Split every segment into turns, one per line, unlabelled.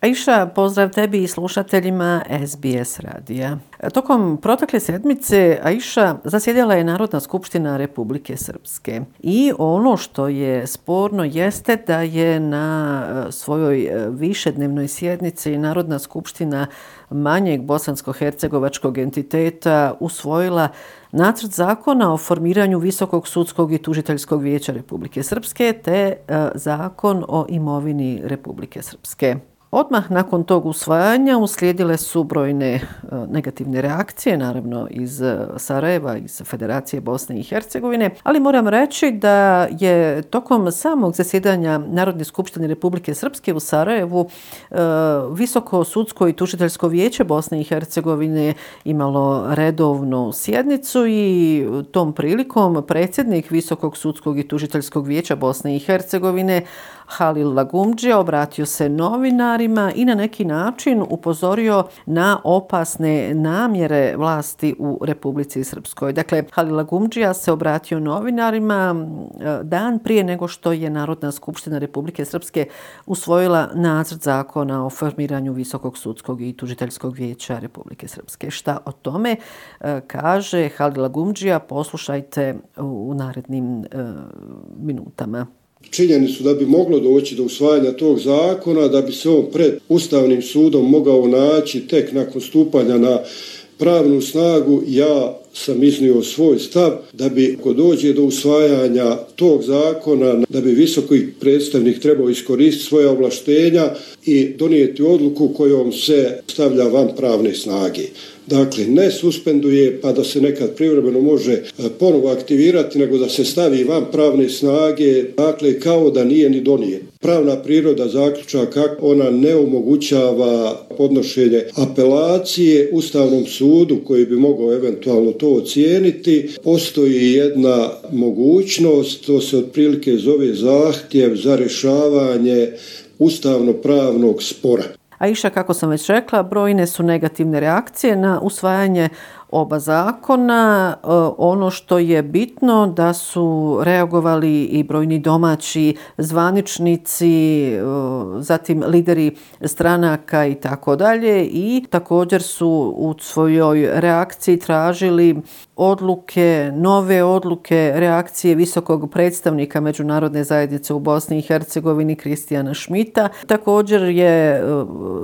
Aisha, pozdrav tebi i slušateljima SBS radija. Tokom protekle sedmice Aisha zasjedjela je Narodna skupština Republike Srpske i ono što je sporno jeste da je na e, svojoj e, višednevnoj sjednici Narodna skupština manjeg bosansko-hercegovačkog entiteta usvojila nacrt zakona o formiranju Visokog sudskog i tužiteljskog vijeća Republike Srpske te e, zakon o imovini Republike Srpske. Odmah nakon tog usvajanja uslijedile su brojne e, negativne reakcije, naravno iz e, Sarajeva, iz Federacije Bosne i Hercegovine, ali moram reći da je tokom samog zasjedanja Narodne skupštine Republike Srpske u Sarajevu e, Visoko sudsko i tužiteljsko vijeće Bosne i Hercegovine imalo redovnu sjednicu i tom prilikom predsjednik Visokog sudskog i tužiteljskog vijeća Bosne i Hercegovine Halil Lagumđija obratio se novinarima i na neki način upozorio na opasne namjere vlasti u Republici Srpskoj. Dakle, Halila Gumđija se obratio novinarima e, dan prije nego što je Narodna skupština Republike Srpske usvojila nacrt zakona o formiranju Visokog sudskog i tužiteljskog vijeća Republike Srpske. Šta o tome e, kaže Halila Gumđija, poslušajte u narednim e, minutama
činjeni su da bi moglo doći do usvajanja tog zakona, da bi se on pred Ustavnim sudom mogao naći tek nakon stupanja na pravnu snagu, ja sam iznio svoj stav da bi ako dođe do usvajanja tog zakona, da bi visoki predstavnik trebao iskoristiti svoje ovlaštenja i donijeti odluku kojom se stavlja van pravne snage. Dakle, ne suspenduje pa da se nekad privremeno može e, ponovo aktivirati, nego da se stavi van pravne snage, dakle, kao da nije ni donijet. Pravna priroda zaključaka, ona ne omogućava podnošenje apelacije Ustavnom sudu koji bi mogao eventualno to ocijeniti. Postoji jedna mogućnost, to se otprilike zove zahtjev za rješavanje ustavno-pravnog spora.
A iša, kako sam već rekla, brojne su negativne reakcije na usvajanje oba zakona. E, ono što je bitno da su reagovali i brojni domaći zvaničnici, e, zatim lideri stranaka i tako dalje i također su u svojoj reakciji tražili odluke, nove odluke, reakcije visokog predstavnika Međunarodne zajednice u Bosni i Hercegovini Kristijana Šmita. Također je e,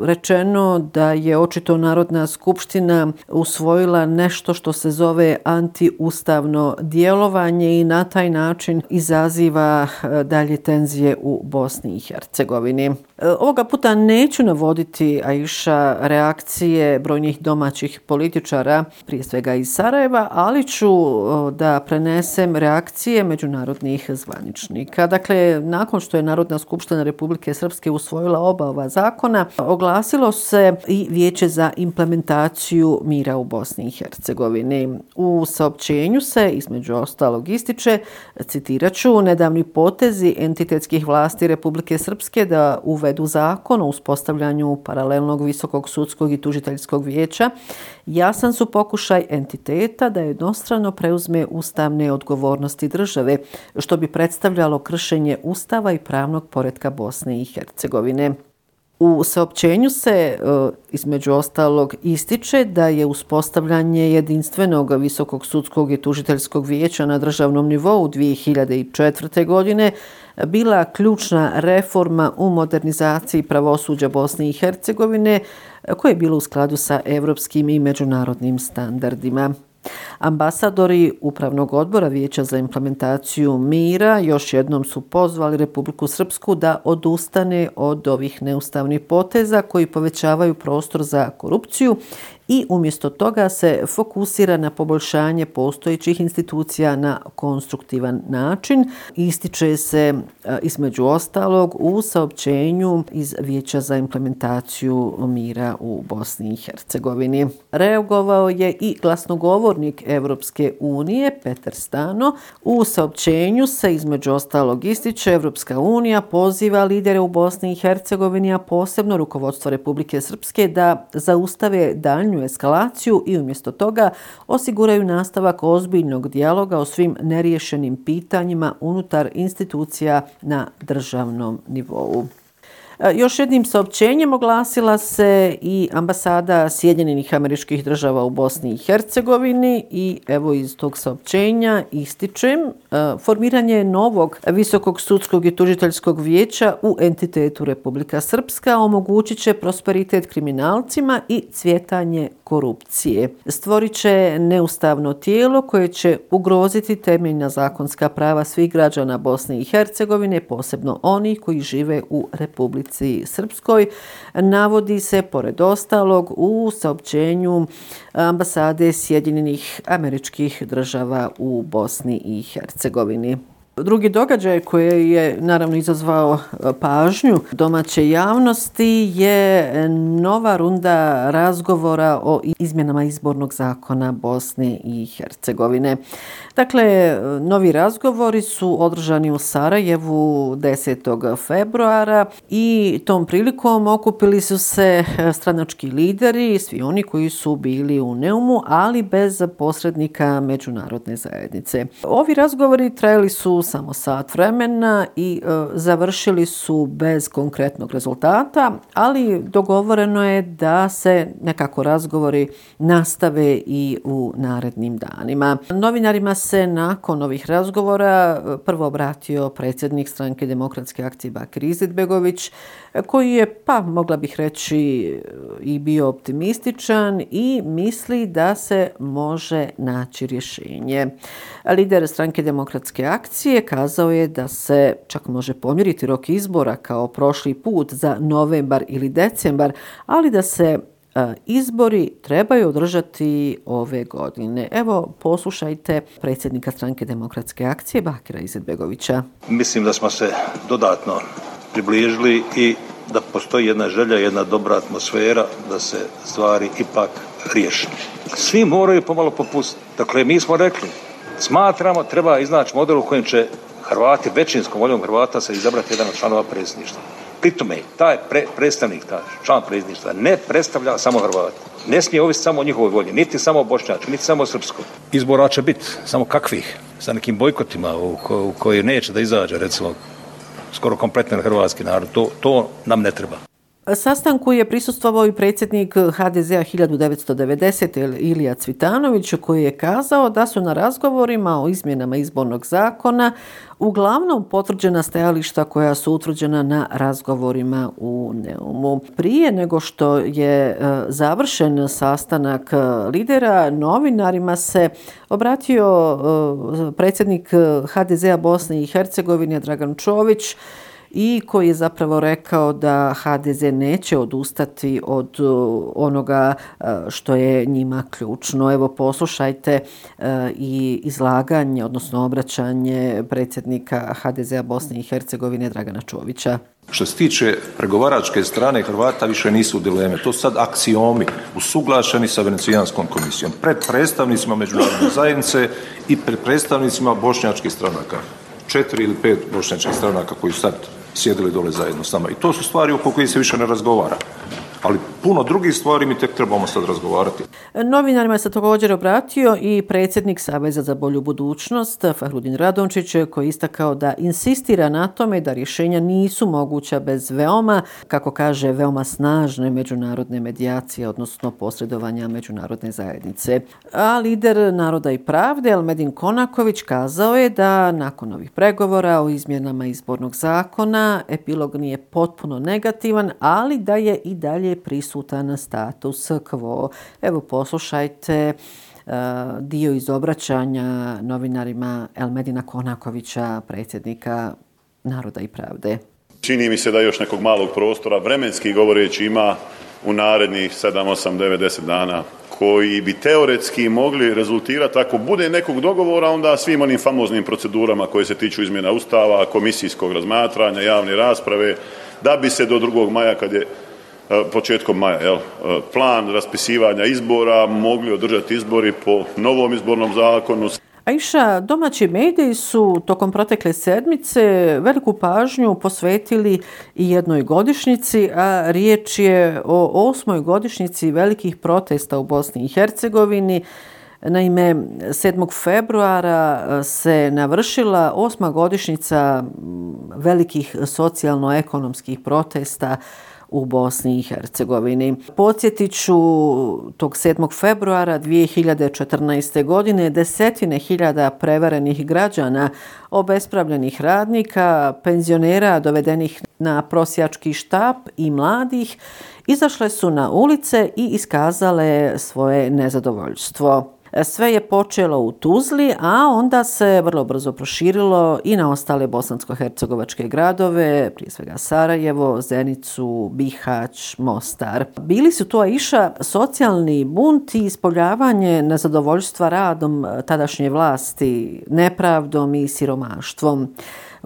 rečeno da je očito Narodna skupština usvojila nešto što se zove antiustavno djelovanje i na taj način izaziva eh, dalje tenzije u Bosni i Hercegovini. E, ovoga puta neću navoditi Aisha reakcije brojnih domaćih političara, prije svega iz Sarajeva, ali ću e, da prenesem reakcije međunarodnih zvaničnika. Dakle, nakon što je Narodna skupština Republike Srpske usvojila oba ova zakona, oglasilo se i Vijeće za implementaciju mira u Bosni i Hercegovini. U saopćenju se, između ostalog ističe, citiraću, nedavni potezi entitetskih vlasti Republike Srpske da uvedu zakon o uspostavljanju paralelnog visokog sudskog i tužiteljskog vijeća, jasan su pokušaj entiteta da jednostrano preuzme ustavne odgovornosti države, što bi predstavljalo kršenje ustava i pravnog poredka Bosne i Hercegovine. U saopćenju se, e, između ostalog, ističe da je uspostavljanje jedinstvenog visokog sudskog i tužiteljskog vijeća na državnom nivou 2004. godine bila ključna reforma u modernizaciji pravosuđa Bosne i Hercegovine, koje je bilo u skladu sa evropskim i međunarodnim standardima. Ambasadori Upravnog odbora Vijeća za implementaciju mira još jednom su pozvali Republiku Srpsku da odustane od ovih neustavnih poteza koji povećavaju prostor za korupciju i umjesto toga se fokusira na poboljšanje postojećih institucija na konstruktivan način. Ističe se e, između ostalog u saopćenju iz Vijeća za implementaciju mira u Bosni i Hercegovini. Reagovao je i glasnogovornik Evropske unije Peter Stano. U saopćenju se između ostalog ističe Evropska unija poziva lidere u Bosni i Hercegovini, a posebno rukovodstvo Republike Srpske da zaustave daljnju eskalaciju i umjesto toga osiguraju nastavak ozbiljnog dijaloga o svim neriješenim pitanjima unutar institucija na državnom nivou. E, još jednim saopćenjem oglasila se i ambasada Sjedinjenih američkih država u Bosni i Hercegovini i evo iz tog saopćenja ističem e, formiranje novog visokog sudskog i tužiteljskog vijeća u entitetu Republika Srpska omogućit će prosperitet kriminalcima i cvjetanje korupcije. Stvorit će neustavno tijelo koje će ugroziti temeljna zakonska prava svih građana Bosne i Hercegovine, posebno oni koji žive u Republici Srpskoj. Navodi se, pored ostalog, u saopćenju ambasade Sjedinjenih američkih država u Bosni i Hercegovini. Drugi događaj koji je naravno izazvao e, pažnju domaće javnosti je nova runda razgovora o izmjenama izbornog zakona Bosne i Hercegovine. Dakle, novi razgovori su održani u Sarajevu 10. februara i tom prilikom okupili su se stranački lideri, svi oni koji su bili u Neumu, ali bez posrednika međunarodne zajednice. Ovi razgovori trajali su samo sat vremena i e, završili su bez konkretnog rezultata, ali dogovoreno je da se nekako razgovori nastave i u narednim danima. Novinarima se nakon ovih razgovora e, prvo obratio predsjednik stranke demokratske akcije Bakir Izetbegović, e, koji je, pa mogla bih reći, e, i bio optimističan i misli da se može naći rješenje. Lider stranke demokratske akcije kazao je da se čak može pomjeriti rok izbora kao prošli put za novembar ili decembar, ali da se e, izbori trebaju održati ove godine. Evo, poslušajte predsjednika stranke demokratske akcije Bakira Izetbegovića.
Mislim da smo se dodatno približili i da postoji jedna želja, jedna dobra atmosfera da se stvari ipak riješi. Svi moraju pomalo popustiti. Dakle, mi smo rekli, smatramo, treba iznaći model u kojem će Hrvati, većinskom voljom Hrvata se izabrati jedan od članova predsjedništva. Pritome, taj pre, predstavnik, taj član predsjedništva, ne predstavlja samo Hrvata. Ne smije ovisiti samo o njihovoj volji, niti samo Bošnjačku, niti samo Srpsko. Izbora će biti samo kakvih, sa nekim bojkotima u, ko, u koji neće da izađe, recimo, skoro kompletan hrvatski narod. To, to nam ne treba.
Sastanku je prisustvovao i predsjednik HDZ-a 1990. Ilija Cvitanović koji je kazao da su na razgovorima o izmjenama izbornog zakona uglavnom potvrđena stajališta koja su utvrđena na razgovorima u Neumu. Prije nego što je e, završen sastanak e, lidera, novinarima se obratio e, predsjednik HDZ-a Bosne i Hercegovine Dragan Čović i koji je zapravo rekao da HDZ neće odustati od uh, onoga uh, što je njima ključno. Evo poslušajte uh, i izlaganje, odnosno obraćanje predsjednika HDZ-a Bosne i Hercegovine Dragana Čovića.
Što se tiče pregovaračke strane Hrvata više nisu dileme. To su sad aksiomi usuglašeni sa Venecijanskom komisijom. Pred predstavnicima međunarodne zajednice i pred predstavnicima bošnjačkih stranaka. Četiri ili pet bošnjačkih stranaka koji su sad sjedili dole zajedno s nama. I to su stvari oko koje se više ne razgovara ali puno drugih stvari mi tek trebamo sad razgovarati.
Novinarima se također obratio i predsjednik Saveza za bolju budućnost, Fahrudin Radončić, koji istakao da insistira na tome da rješenja nisu moguća bez veoma, kako kaže, veoma snažne međunarodne medijacije, odnosno posredovanja međunarodne zajednice. A lider Naroda i pravde, Elmedin Konaković, kazao je da nakon ovih pregovora o izmjenama izbornog zakona epilog nije potpuno negativan, ali da je i dalje prisutan status quo. Evo poslušajte eh, dio iz obraćanja novinarima Elmedina Konakovića, predsjednika Naroda i pravde.
Čini mi se da još nekog malog prostora, vremenski govoreći, ima u narednih 7, 8, 9, 10 dana koji bi teoretski mogli rezultirati ako bude nekog dogovora onda svim onim famoznim procedurama koje se tiču izmjena ustava, komisijskog razmatranja, javne rasprave, da bi se do 2. maja kad je E, početkom maja, jel, e, plan raspisivanja izbora mogli održati izbori po novom izbornom zakonu.
Aisha, domaći mediji su tokom protekle sedmice veliku pažnju posvetili i jednoj godišnjici, a riječ je o osmoj godišnjici velikih protesta u Bosni i Hercegovini. Naime, 7. februara se navršila osma godišnjica velikih socijalno-ekonomskih protesta u Bosni i Hercegovini. Podsjetit ću tog 7. februara 2014. godine desetine hiljada prevarenih građana, obespravljenih radnika, penzionera dovedenih na prosjački štap i mladih izašle su na ulice i iskazale svoje nezadovoljstvo. Sve je počelo u Tuzli, a onda se vrlo brzo proširilo i na ostale bosansko-hercegovačke gradove, prije svega Sarajevo, Zenicu, Bihać, Mostar. Bili su to iša socijalni bunt i ispoljavanje nezadovoljstva radom tadašnje vlasti, nepravdom i siromaštvom.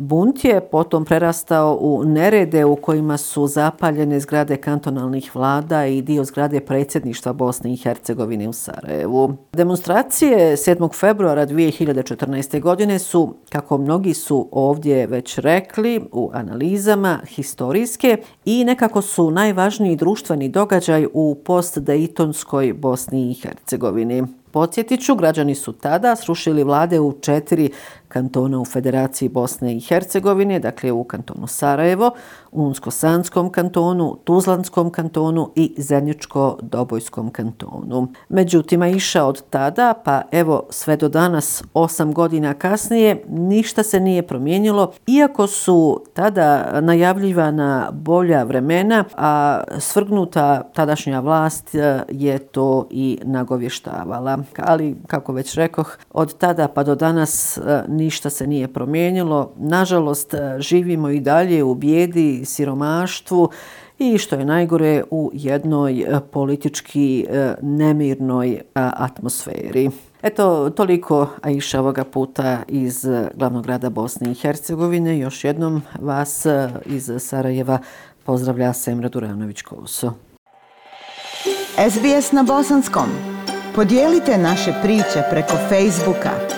Bunt je potom prerastao u nerede u kojima su zapaljene zgrade kantonalnih vlada i dio zgrade predsjedništva Bosne i Hercegovine u Sarajevu. Demonstracije 7. februara 2014. godine su, kako mnogi su ovdje već rekli u analizama, historijske i nekako su najvažniji društveni događaj u post-Daytonskoj Bosni i Hercegovini. Podsjetit ću, građani su tada srušili vlade u četiri kantona u Federaciji Bosne i Hercegovine, dakle u kantonu Sarajevo, Unsko-Sanskom kantonu, Tuzlanskom kantonu i Zeničko-Dobojskom kantonu. Međutim, iša od tada, pa evo sve do danas, osam godina kasnije, ništa se nije promijenilo, iako su tada najavljivana bolja vremena, a svrgnuta tadašnja vlast e, je to i nagovještavala. Ali, kako već rekoh, od tada pa do danas e, ništa se nije promijenilo. Nažalost, e, živimo i dalje u bijedi, siromaštvu i što je najgore u jednoj e, politički e, nemirnoj atmosferi. Eto, toliko Aisha ovoga puta iz glavnog grada Bosne i Hercegovine. Još jednom vas iz Sarajeva pozdravlja Semra Duranović-Koso.
SBS na Bosanskom. Podijelite naše priče preko Facebooka.